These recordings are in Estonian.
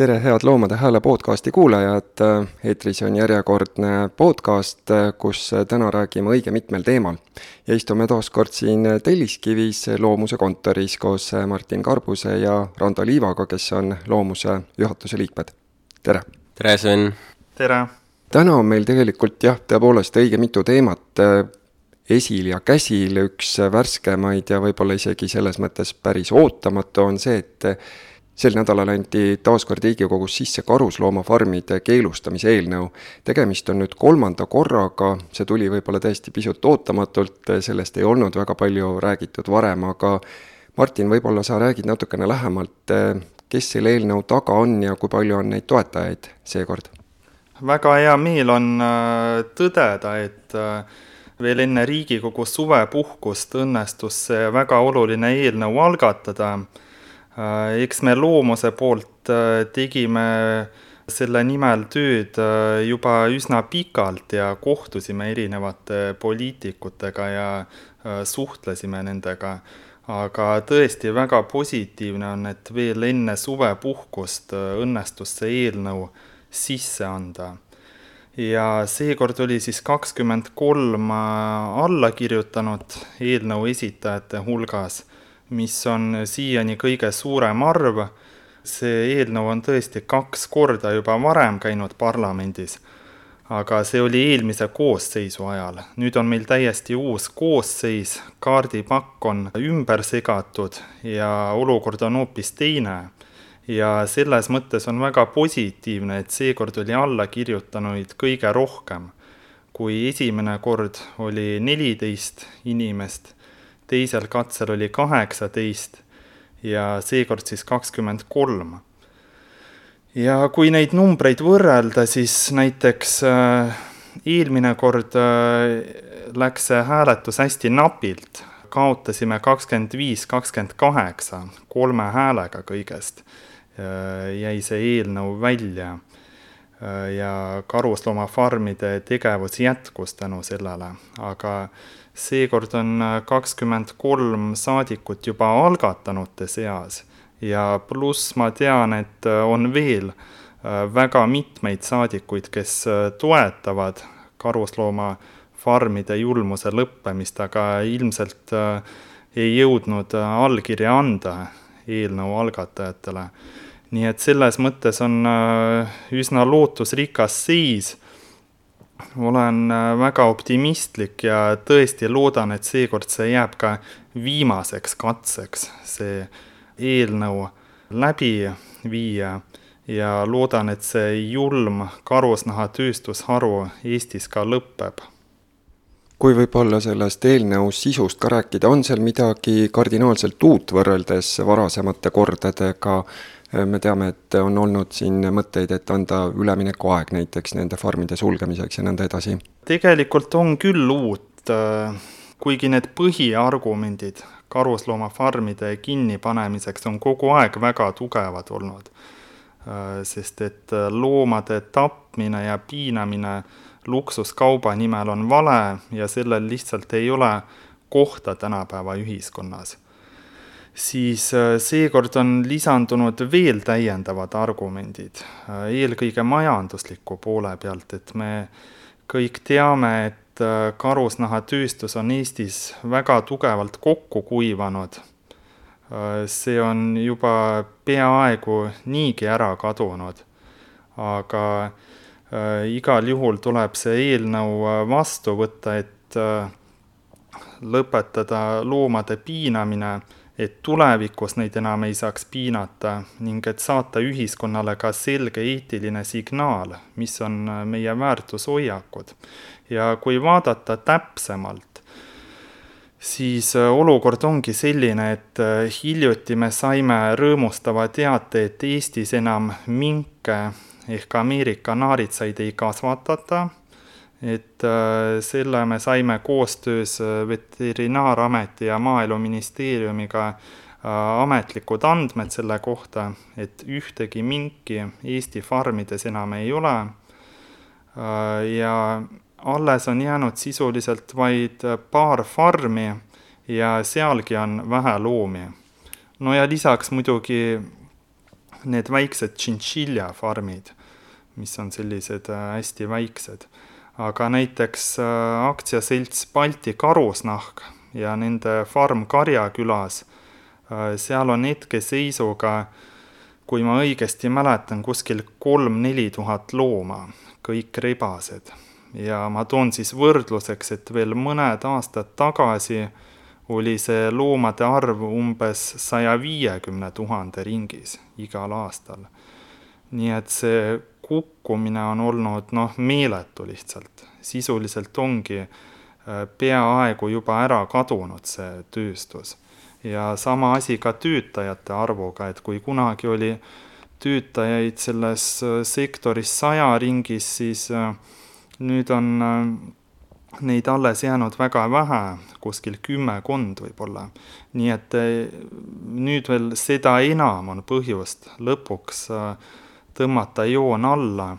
tere, head Loomade Hääle podcasti kuulajad, eetris on järjekordne podcast, kus täna räägime õige mitmel teemal. ja istume taas kord siin Telliskivis Loomuse kontoris koos Martin Karbuse ja Rando Liivaga, kes on Loomuse juhatuse liikmed. tere! tere, Sven! tere! täna on meil tegelikult jah, tõepoolest õige mitu teemat esil ja käsil, üks värskemaid ja võib-olla isegi selles mõttes päris ootamatu on see, et sel nädalal anti taas kord Riigikogus sisse karusloomafarmide keelustamise eelnõu. tegemist on nüüd kolmanda korraga, see tuli võib-olla tõesti pisut ootamatult, sellest ei olnud väga palju räägitud varem, aga Martin, võib-olla sa räägid natukene lähemalt, kes selle eelnõu taga on ja kui palju on neid toetajaid seekord? väga hea meel on äh, tõdeda, et äh, veel enne Riigikogu suvepuhkust õnnestus see väga oluline eelnõu algatada eks me loomuse poolt äh, tegime selle nimel tööd äh, juba üsna pikalt ja kohtusime erinevate poliitikutega ja suhtlesime nendega. aga tõesti väga positiivne on, et veel enne suvepuhkust õnnestus see eelnõu sisse anda. ja seekord oli siis kakskümmend kolm allakirjutanut eelnõu esitajate hulgas mis on siiani kõige suurem arv. see eelnõu on tõesti kaks korda juba varem käinud parlamendis, aga see oli eelmise koosseisu ajal. nüüd on meil täiesti uus koosseis, kaardipakk on ümber segatud ja olukord on hoopis teine ja selles mõttes on väga positiivne, et seekord oli allakirjutanuid kõige rohkem. kui esimene kord oli neliteist inimest, teisel katsel oli kaheksateist ja seekord siis kakskümmend kolm. ja kui neid numbreid võrrelda, siis näiteks äh, eelmine kord äh, läks see hääletus hästi napilt, kaotasime kakskümmend viis, kakskümmend kaheksa, kolme häälega kõigest äh, jäi see eelnõu välja ja karusloomafarmide tegevus jätkus tänu sellele, aga seekord on äh, kakskümmend kolm saadikut juba algatanute seas ja pluss ma tean, et äh, on veel äh, väga mitmeid saadikuid, kes toetavad karusloomafarmide julmuse lõppemist, aga ilmselt ei jõudnud allkirja anda eelnõu algatajatele. nii et selles mõttes on üsna lootusrikas seis olen äh, väga optimistlik ja tõesti loodan, et seekord see jääb ka viimaseks katseks, see eelnõu läbi viia ja loodan, et see julm karusnahatööstusharu Eestis ka lõpeb. Kui võib-olla sellest eelnõu sisust ka rääkida, on seal midagi kardinaalselt uut võrreldes varasemate kordadega, me teame, et on olnud siin mõtteid, et anda üleminekuaeg näiteks nende farmide sulgemiseks ja nõnda edasi. tegelikult on küll uut, kuigi need põhiargumendid karusloomafarmide kinnipanemiseks on kogu aeg väga tugevad olnud. Sest et loomade tapmine ja piinamine luksuskauba nimel on vale ja sellel lihtsalt ei ole kohta tänapäeva ühiskonnas siis äh, seekord on lisandunud veel täiendavad argumendid, äh, eelkõige majandusliku poole pealt, et me kõik teame, et äh, karusnahatööstus on Eestis väga tugevalt kokku kuivanud. see on juba peaaegu niigi ära kadunud, aga igal juhul tuleb see eelnõu vastu võtta, et lõpetada loomade piinamine et tulevikus neid enam ei saaks piinata ning et saata ühiskonnale ka selge eetiline signaal, mis on meie väärtushoiakud. ja kui vaadata täpsemalt, siis olukord ongi selline, et hiljuti me saime rõõmustava teate, et Eestis enam minke ehk Ameerika naaritsaid ei kasvatata et äh, selle me saime koostöös äh, Veterinaar-ameti ja Maaeluministeeriumiga äh, ametlikud andmed selle kohta, et ühtegi minki Eesti farmides enam ei ole. ja alles on jäänud sisuliselt vaid paar farmi ja sealgi on vähe loomi. no ja lisaks muidugi need väiksed tšintšilja farmid, mis on sellised hästi väiksed. aga näiteks aktsiaselts Balti Karusnahk ja nende farm Karjakülas, seal on hetkeseisuga, kui ma õigesti mäletan, kuskil kolm-neli tuhat looma, kõik rebased ja ma toon siis võrdluseks, et veel mõned aastad tagasi oli see loomade arv umbes saja viiekümne tuhande ringis igal aastal. Nii et see kukkumine on olnud noh, meeletu lihtsalt, sisuliselt ongi äh, peaaegu juba ära kadunud see tööstus. ja sama asi ka töötajate arvuga, et kui kunagi oli töötajaid selles äh, sektoris saja ringis, siis äh, nüüd on neid alles jäänud väga vähe, kuskil kümmekond võib-olla. nii et nüüd veel seda enam on põhjust lõpuks äh, tõmmata joon alla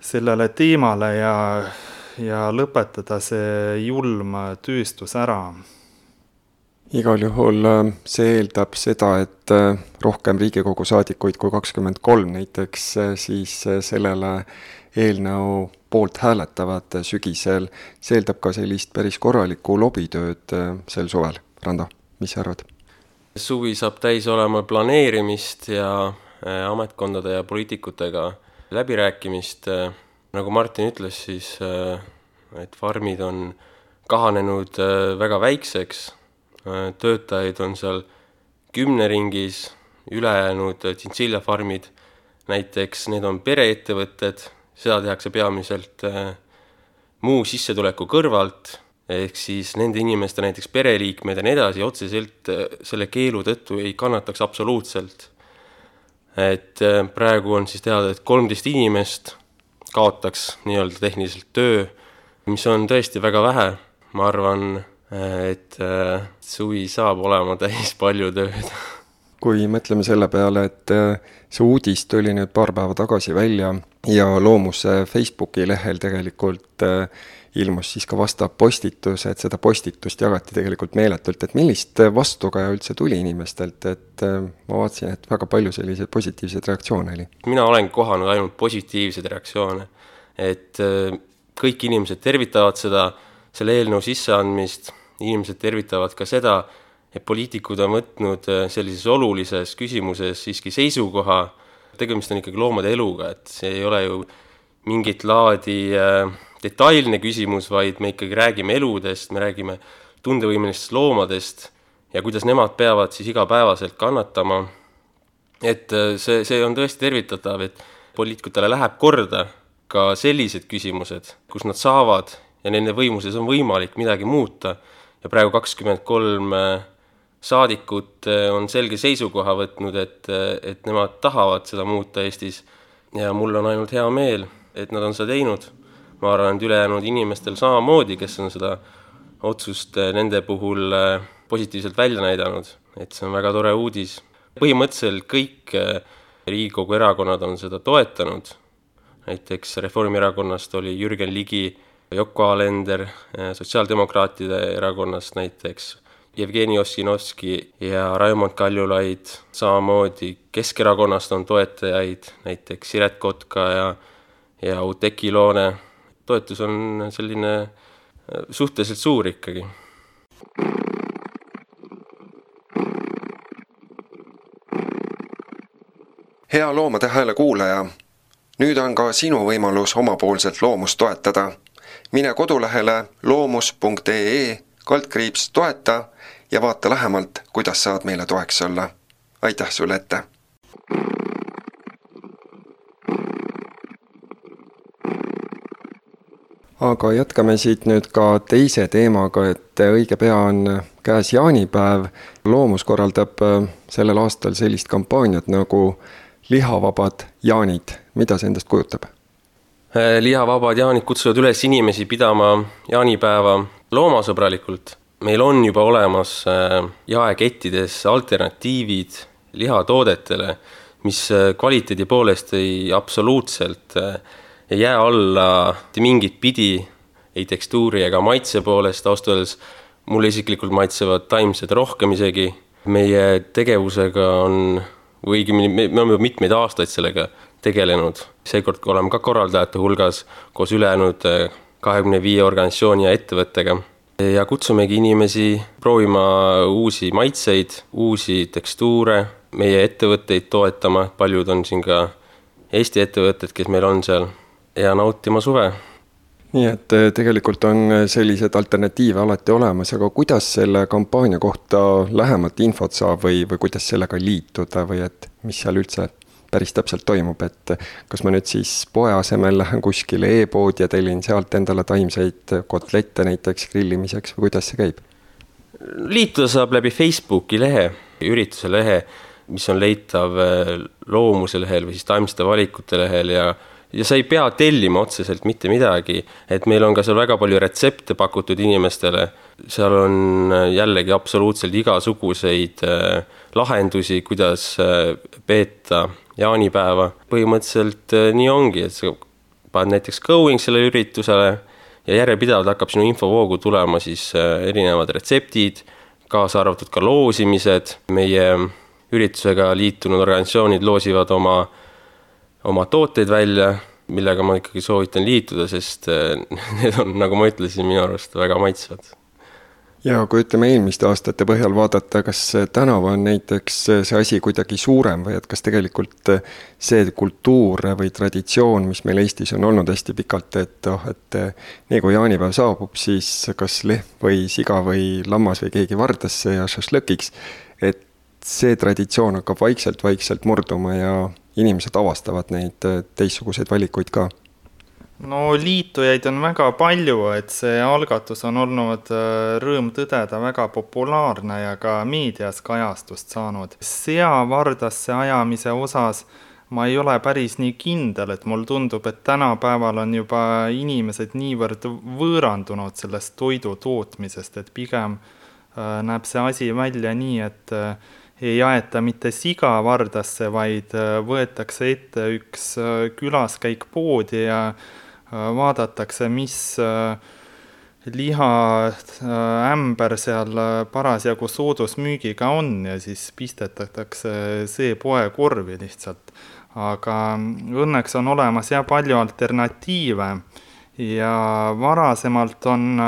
sellele teemale ja, ja lõpetada see julm tööstus ära igal juhul see eeldab seda, et rohkem Riigikogu saadikuid kui kakskümmend kolm näiteks siis sellele eelnõu poolt hääletavad sügisel, see eeldab ka sellist päris korralikku lobitööd äh, sel suvel. Rando, mis sa arvad? suvi saab täis olema planeerimist ja äh, ametkondade ja poliitikutega läbirääkimist. Äh, nagu Martin ütles, siis et farmid on kahanenud väga väikseks, töötajaid on seal kümne ringis, ülejäänud tšintšiljafarmid näiteks, need on pereettevõtted seda tehakse peamiselt äh, muu sissetuleku kõrvalt, ehk siis nende inimeste näiteks pereliikmed ja nii edasi otseselt äh, selle keelu tõttu ei kannataks absoluutselt. Et äh, praegu on siis teada, et kolmteist inimest kaotaks nii-öelda tehniliselt töö, mis on tõesti väga vähe, ma arvan, et suvi saab olema täis palju tööd. Kui mõtleme selle peale, et see uudis tuli nüüd paar päeva tagasi välja ja Loomuse Facebooki lehel tegelikult äh, ilmus siis ka vastav postitus, et seda postitust jagati tegelikult meeletult, et millist vastukaja üldse tuli inimestelt, et äh, ma vaatasin, et väga palju selliseid positiivseid reaktsioone oli. mina olen kohanud ainult positiivseid reaktsioone, et äh, kõik inimesed tervitavad seda, selle eelnõu sisseandmist, inimesed tervitavad ka seda, et poliitikud on võtnud sellises olulises küsimuses siiski seisukoha tegemist on ikkagi loomade eluga, et see ei ole ju mingit laadi äh, detailne küsimus, vaid me ikkagi räägime eludest, me räägime tundevõimelistest loomadest ja kuidas nemad peavad siis igapäevaselt kannatama. et äh, see, see on tõesti tervitatav, et poliitikutele läheb korda ka sellised küsimused, kus nad saavad ja nende võimuses on võimalik midagi muuta ja praegu kakskümmend kolm äh, saadikud eh, on selge seisukoha võtnud, et, et nemad tahavad seda muuta Eestis ja mul on ainult hea meel, et nad on seda teinud. Ma arvan, et ülejäänud inimestel samamoodi, kes on seda otsust eh, nende puhul positiivselt välja näidanud, et see on väga tore uudis. põhimõtteliselt kõik Riigikogu erakonnad on seda toetanud, näiteks Reformierakonnast oli Jürgen Ligi, Yoko Alender, Sotsiaaldemokraatide erakonnast näiteks Jevgeni Ossinovski ja Raimond Kaljulaid, samamoodi Keskerakonnast on toetajaid, näiteks Siret Kotka ja, ja Oudekki Loone. Toetus on selline äh, suhteliselt suur ikkagi. hea Loomade Hääle kuulaja, nüüd on ka sinu võimalus omapoolselt loomust toetada. mine kodulehele loomus.ee kaldkriips toeta ja vaata lähemalt, kuidas saad meile toeks olla. aitäh sulle ette! Aga jätkame siit nüüd ka teise teemaga, et õige pea on käes jaanipäev. loomus korraldab äh, sellel aastal sellist kampaaniat nagu lihavabad jaanid. mida see endast kujutab? Äh, lihavabad jaanid kutsuvad üles inimesi pidama jaanipäeva loomasõbralikult meil on juba olemas äh, jaekettides alternatiivid lihatoodetele, mis kvaliteedi poolest ei absoluutselt äh, ei jää alla mitte mingit pidi, ei tekstuuri ega maitse poolest, ausalt öeldes mulle isiklikult maitsevad taimsed rohkem isegi. meie tegevusega on või õigemini me, me oleme mitmeid aastaid sellega tegelenud. seekord oleme ka korraldajate hulgas koos ülejäänud äh, kahekümne viie organisatsiooni ja ettevõttega ja kutsumegi inimesi proovima uusi maitseid, uusi tekstuure, meie ettevõtteid toetama, paljud on siin ka Eesti ettevõtted, kes meil on seal, ja nautima suve nii et eh, tegelikult on eh, selliseid alternatiive alati olemas, aga kuidas selle kampaania kohta lähemalt infot saab või, või kuidas sellega liituda või et mis seal üldse päris täpselt toimub, et kas ma nüüd siis poe asemel lähen kuskile e-poodi ja tellin sealt endale taimseid kotlette näiteks grillimiseks või kuidas see käib? liituda saab läbi Facebooki lehe, ürituse lehe, mis on leitav eh, loomuse lehel või siis taimsete valikute lehel ja ja sa ei pea tellima otseselt mitte midagi, et meil on ka seal väga palju retsepte pakutud inimestele, seal on äh, jällegi absoluutselt igasuguseid äh, lahendusi, kuidas äh, peeta jaanipäeva. põhimõtteliselt nii ongi, et sa paned näiteks going sellele üritusele ja järjepidevalt hakkab sinu infovoogu tulema siis erinevad retseptid, kaasa arvatud ka loosimised, meie üritusega liitunud organisatsioonid loosivad oma oma tooteid välja, millega ma ikkagi soovitan liituda, sest eh, need on, nagu ma ütlesin, minu arust väga maitsvad. Ja kui ütleme eelmiste aastate põhjal vaadata, kas tänavu on näiteks see asi kuidagi suurem või et kas tegelikult see kultuur või traditsioon, mis meil Eestis on olnud hästi pikalt, et noh, et nii kui jaanipäev saabub, siis kas lehm või siga või lammas või keegi vardasse ja šašlõkiks, et see traditsioon hakkab vaikselt-vaikselt murduma ja inimesed avastavad neid äh, teistsuguseid valikuid ka? no liitujaid on väga palju, et see algatus on olnud äh, rõõm tõdeda väga populaarne ja ka meedias kajastust saanud. seavardasse ajamise osas ma ei ole päris nii kindel, et mulle tundub, et tänapäeval on juba inimesed niivõrd võõrandunud sellest toidu tootmisest, et pigem äh, näeb see asi välja nii, et ei aeta mitte siga vardasse, vaid äh, võetakse ette üks äh, külaskäik poodi ja äh, vaadatakse, mis lihaämber seal parasjagu soodusmüügiga on ja siis pistetatakse see poekorvi lihtsalt. aga õnneks on olemas jah palju alternatiive ja varasemalt on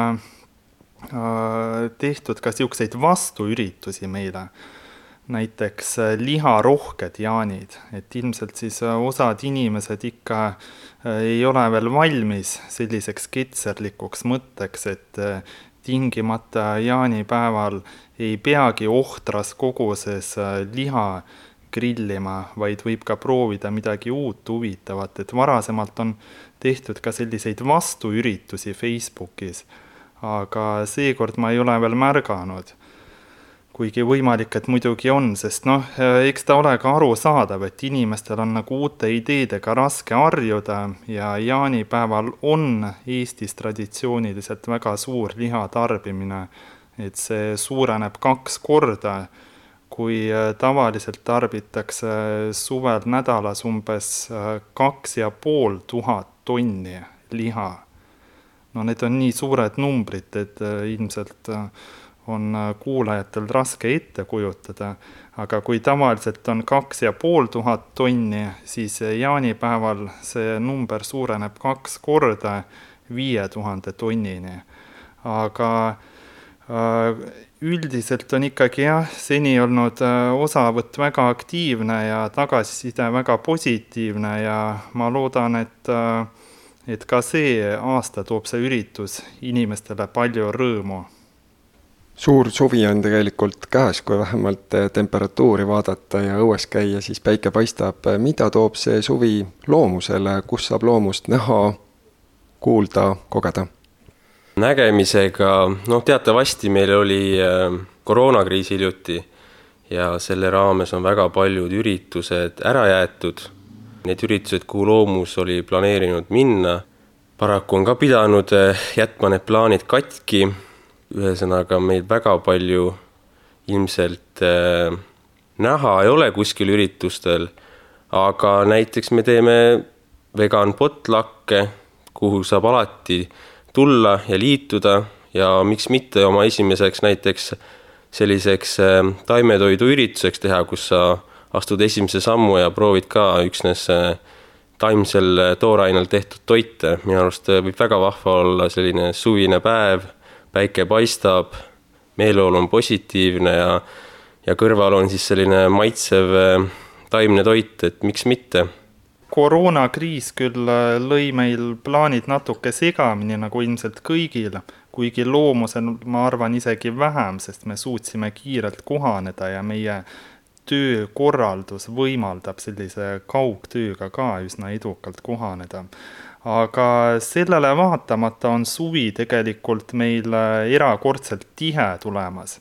tehtud ka niisuguseid vastuüritusi meile näiteks äh, liharohked jaanid, et ilmselt siis äh, osad inimesed ikka äh, ei ole veel valmis selliseks ketserlikuks mõtteks, et tingimata jaanipäeval ei peagi ohtras koguses liha grillima, vaid võib ka proovida midagi uut, huvitavat, et varasemalt on tehtud ka selliseid vastuüritusi Facebookis, aga seekord ma ei ole veel märganud kuigi võimalik, et muidugi on, sest noh, eks ta ole ka arusaadav, et inimestel on nagu uute ideedega raske harjuda ja jaanipäeval on Eestis traditsiooniliselt väga suur lihatarbimine, et see suureneb kaks korda, kui äh, tavaliselt tarbitakse suvel nädalas umbes äh, kaks ja pool tuhat tonni liha. no need on nii suured numbrid, et äh, ilmselt on äh, kuulajatel raske ette kujutada, aga kui tavaliselt on kaks ja pool tuhat tonni, siis jaanipäeval see number suureneb kaks korda viie tuhande tonnini. aga äh, üldiselt on ikkagi jah, seni olnud äh, osavõtt väga aktiivne ja tagasiside väga positiivne ja ma loodan, et et ka see aasta toob see üritus inimestele palju rõõmu suur suvi on tegelikult käes, kui vähemalt eh, temperatuuri vaadata ja õues käia, siis päike paistab. mida toob see suvi loomusele, kus saab loomust näha, kuulda, kogeda? nägemisega, noh, teatavasti meil oli äh, koroonakriis hiljuti ja selle raames on väga paljud üritused ära jäetud. Need üritused, kuhu loomus oli planeerinud minna, paraku on ka pidanud jätma need plaanid katki ühesõnaga meil väga palju ilmselt äh, näha ei ole kuskil üritustel, aga näiteks me teeme vegan potlakke, kuhu saab alati tulla ja liituda ja miks mitte oma esimeseks näiteks selliseks äh, taimetoidu ürituseks teha, kus sa astud esimese sammu ja proovid ka üksnes taimsel toorainel tehtud toite, minu arust võib väga vahva olla selline suvine päev, päike paistab, meeleolu on positiivne ja ja kõrval on siis selline maitsev taimne toit, et miks mitte koroonakriis küll äh, lõi meil plaanid natuke segamini, nagu ilmselt kõigil, kuigi loomusel ma arvan isegi vähem, sest me suutsime kiirelt kohaneda ja meie töökorraldus võimaldab sellise kaugtööga ka üsna edukalt kohaneda. Aga sellele vaatamata on suvi tegelikult meil erakordselt tihe tulemas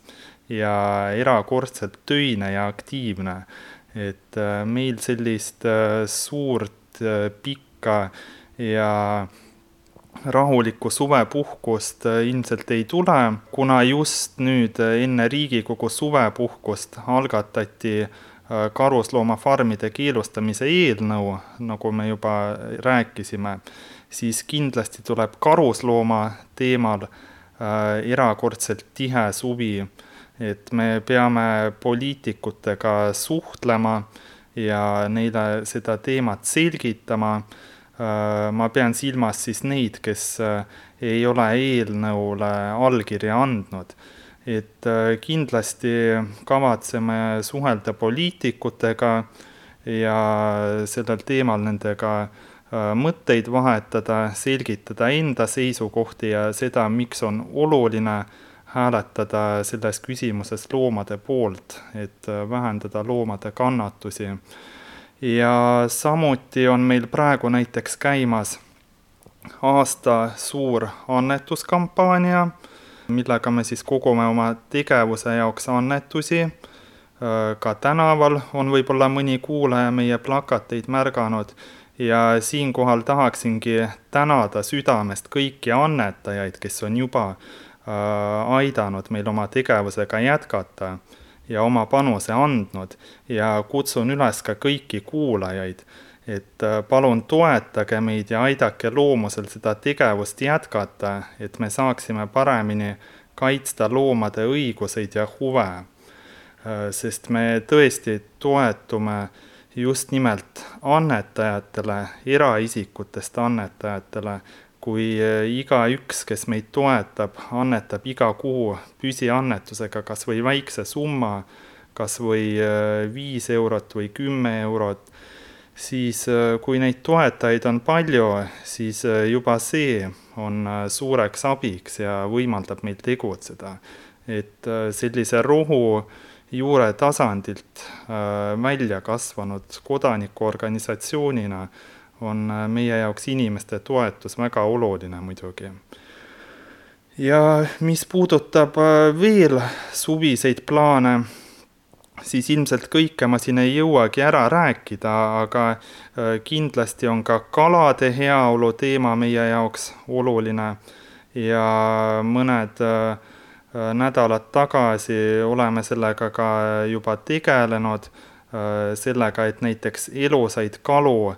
ja erakordselt töine ja aktiivne. Et äh, meil sellist äh, suurt, äh, pikka ja rahulikku suvepuhkust ilmselt ei tule, kuna just nüüd enne Riigikogu suvepuhkust algatati karusloomafarmide keelustamise eelnõu, nagu me juba rääkisime, siis kindlasti tuleb karuslooma teemal erakordselt tihe suvi et me peame poliitikutega suhtlema ja neile seda teemat selgitama. Äh, ma pean silmas siis neid, kes äh, ei ole eelnõule allkirja andnud. Et äh, kindlasti kavatseme suhelda poliitikutega ja sellel teemal nendega mõtteid vahetada, selgitada enda seisukohti ja seda, miks on oluline äh, hääletada selles küsimuses loomade poolt, et äh, vähendada loomade kannatusi. ja samuti on meil praegu näiteks käimas aasta suur annetuskampaania, millega me siis kogume oma tegevuse jaoks annetusi. Ka tänaval on võib-olla mõni kuulaja meie plakateid märganud ja siinkohal tahaksingi tänada südamest kõiki annetajaid, kes on juba Äh, aidanud meil oma tegevusega jätkata ja oma panuse andnud ja kutsun üles ka kõiki kuulajaid, et äh, palun toetage meid ja aidake loomusel seda tegevust jätkata, et me saaksime paremini kaitsta loomade õiguseid ja huve. Äh, sest me tõesti toetume just nimelt annetajatele, eraisikutest annetajatele, kui eh, igaüks, kes meid toetab, annetab iga kuu püsiannetusega kas või väikse summa, kas või viis eurot või kümme eurot, siis eh, kui neid toetajaid on palju, siis juba see on suureks abiks ja võimaldab meil tegutseda. et sellise rohu juure tasandilt välja kasvanud kodanikuorganisatsioonina on äh, meie jaoks inimeste toetus väga oluline muidugi. ja mis puudutab äh, veel suviseid plaane, siis ilmselt kõike ma siin ei jõuagi ära rääkida, aga äh, kindlasti on ka kalade heaolu teema meie jaoks oluline. Ja mõned nädalad tagasi oleme sellega ka juba tegelenud, sellega, et näiteks elusaid kalu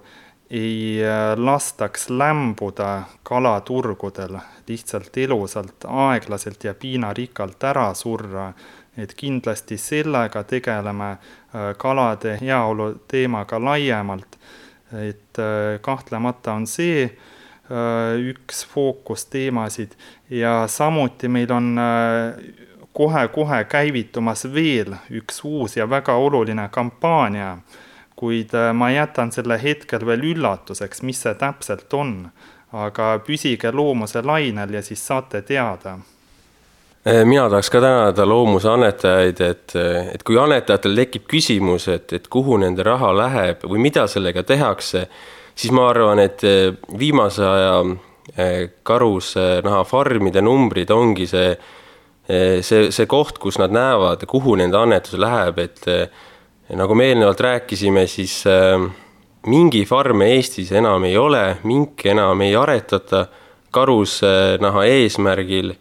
ei äh, lastaks lämbuda kalaturgudel lihtsalt elusalt, aeglaselt ja piinarikkalt ära surra, et kindlasti sellega tegeleme äh, kalade heaolu teemaga laiemalt, et äh, kahtlemata on see üks fookusteemasid ja samuti meil on kohe-kohe käivitumas veel üks uus ja väga oluline kampaania. Kuid äh, ma jätan selle hetkel veel üllatuseks, mis see täpselt on. aga püsige loomuse lainel ja siis saate teada. äh, mina tahaks ka tänada loomuse annetajaid, et, et kui annetajatel tekib küsimus, et, et kuhu nende raha läheb või mida sellega tehakse, siis ma arvan, et äh, viimase aja karusnahafarmide numbrid ongi see, see, see koht, kus nad näevad, kuhu nende annetus läheb, et nagu me eelnevalt rääkisime, siis mingifarme Eestis enam ei ole, minke enam ei aretata karusnaha eesmärgil.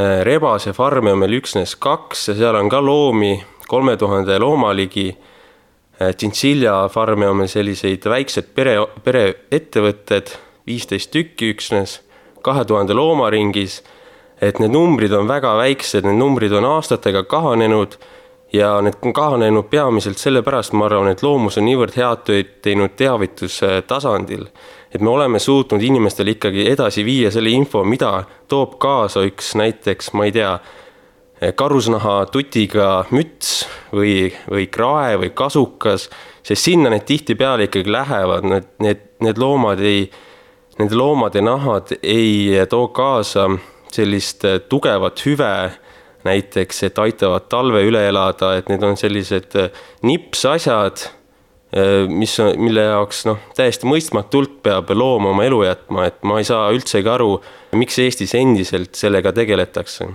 Äh, rebasefarme on meil üksnes kaks ja seal on ka loomi kolme tuhande looma ligi. Äh, tšintšiljafarme on meil selliseid väiksed pere, pereettevõtted, viisteist tükki üksnes, kahe tuhande looma ringis. et need numbrid on väga väiksed, need numbrid on aastatega kahanenud ja need on kahanenud peamiselt sellepärast, ma arvan, et Loomus on niivõrd head tööd teinud teavituse tasandil. Et me oleme suutnud inimestele ikkagi edasi viia selle info, mida toob kaasa üks näiteks, ma ei tea, karusnaha tutiga müts või, või krae või kasukas, sest sinna need tihtipeale ikkagi lähevad, need, need, need loomad ei, nende loomade nahad ei too kaasa sellist tugevat hüve näiteks, et aitavad talve üle elada, et need on sellised nipsasjad, mis on, mille jaoks noh, täiesti mõistmatult peab loom oma elu jätma, et ma ei saa üldsegi aru, miks Eestis endiselt sellega tegeletakse.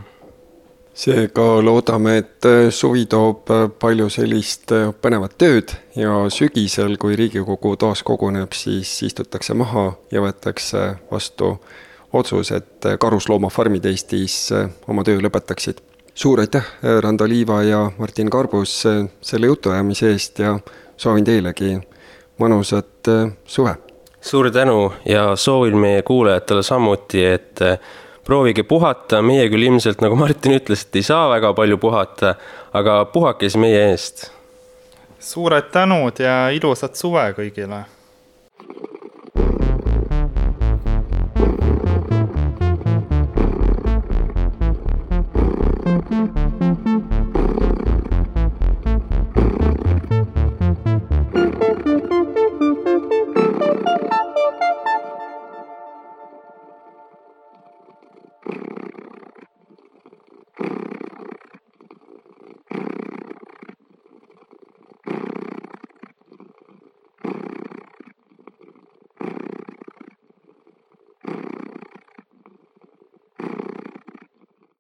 Seega loodame, et äh, suvi toob palju sellist põnevat tööd ja sügisel, kui Riigikogu taas koguneb, siis istutakse maha ja võetakse vastu otsus, et karusloomafarmid Eestis oma töö lõpetaksid. Suur aitäh, Rando Liiva ja Martin Karbus selle jutuajamise eest ja soovin teilegi mõnusat äh, suve! suur tänu ja soovin meie kuulajatele samuti, et äh, proovige puhata, meie küll ilmselt, nagu Martin ütles, et ei saa väga palju puhata, aga puhake siis meie eest. suured tänud ja ilusat suve kõigile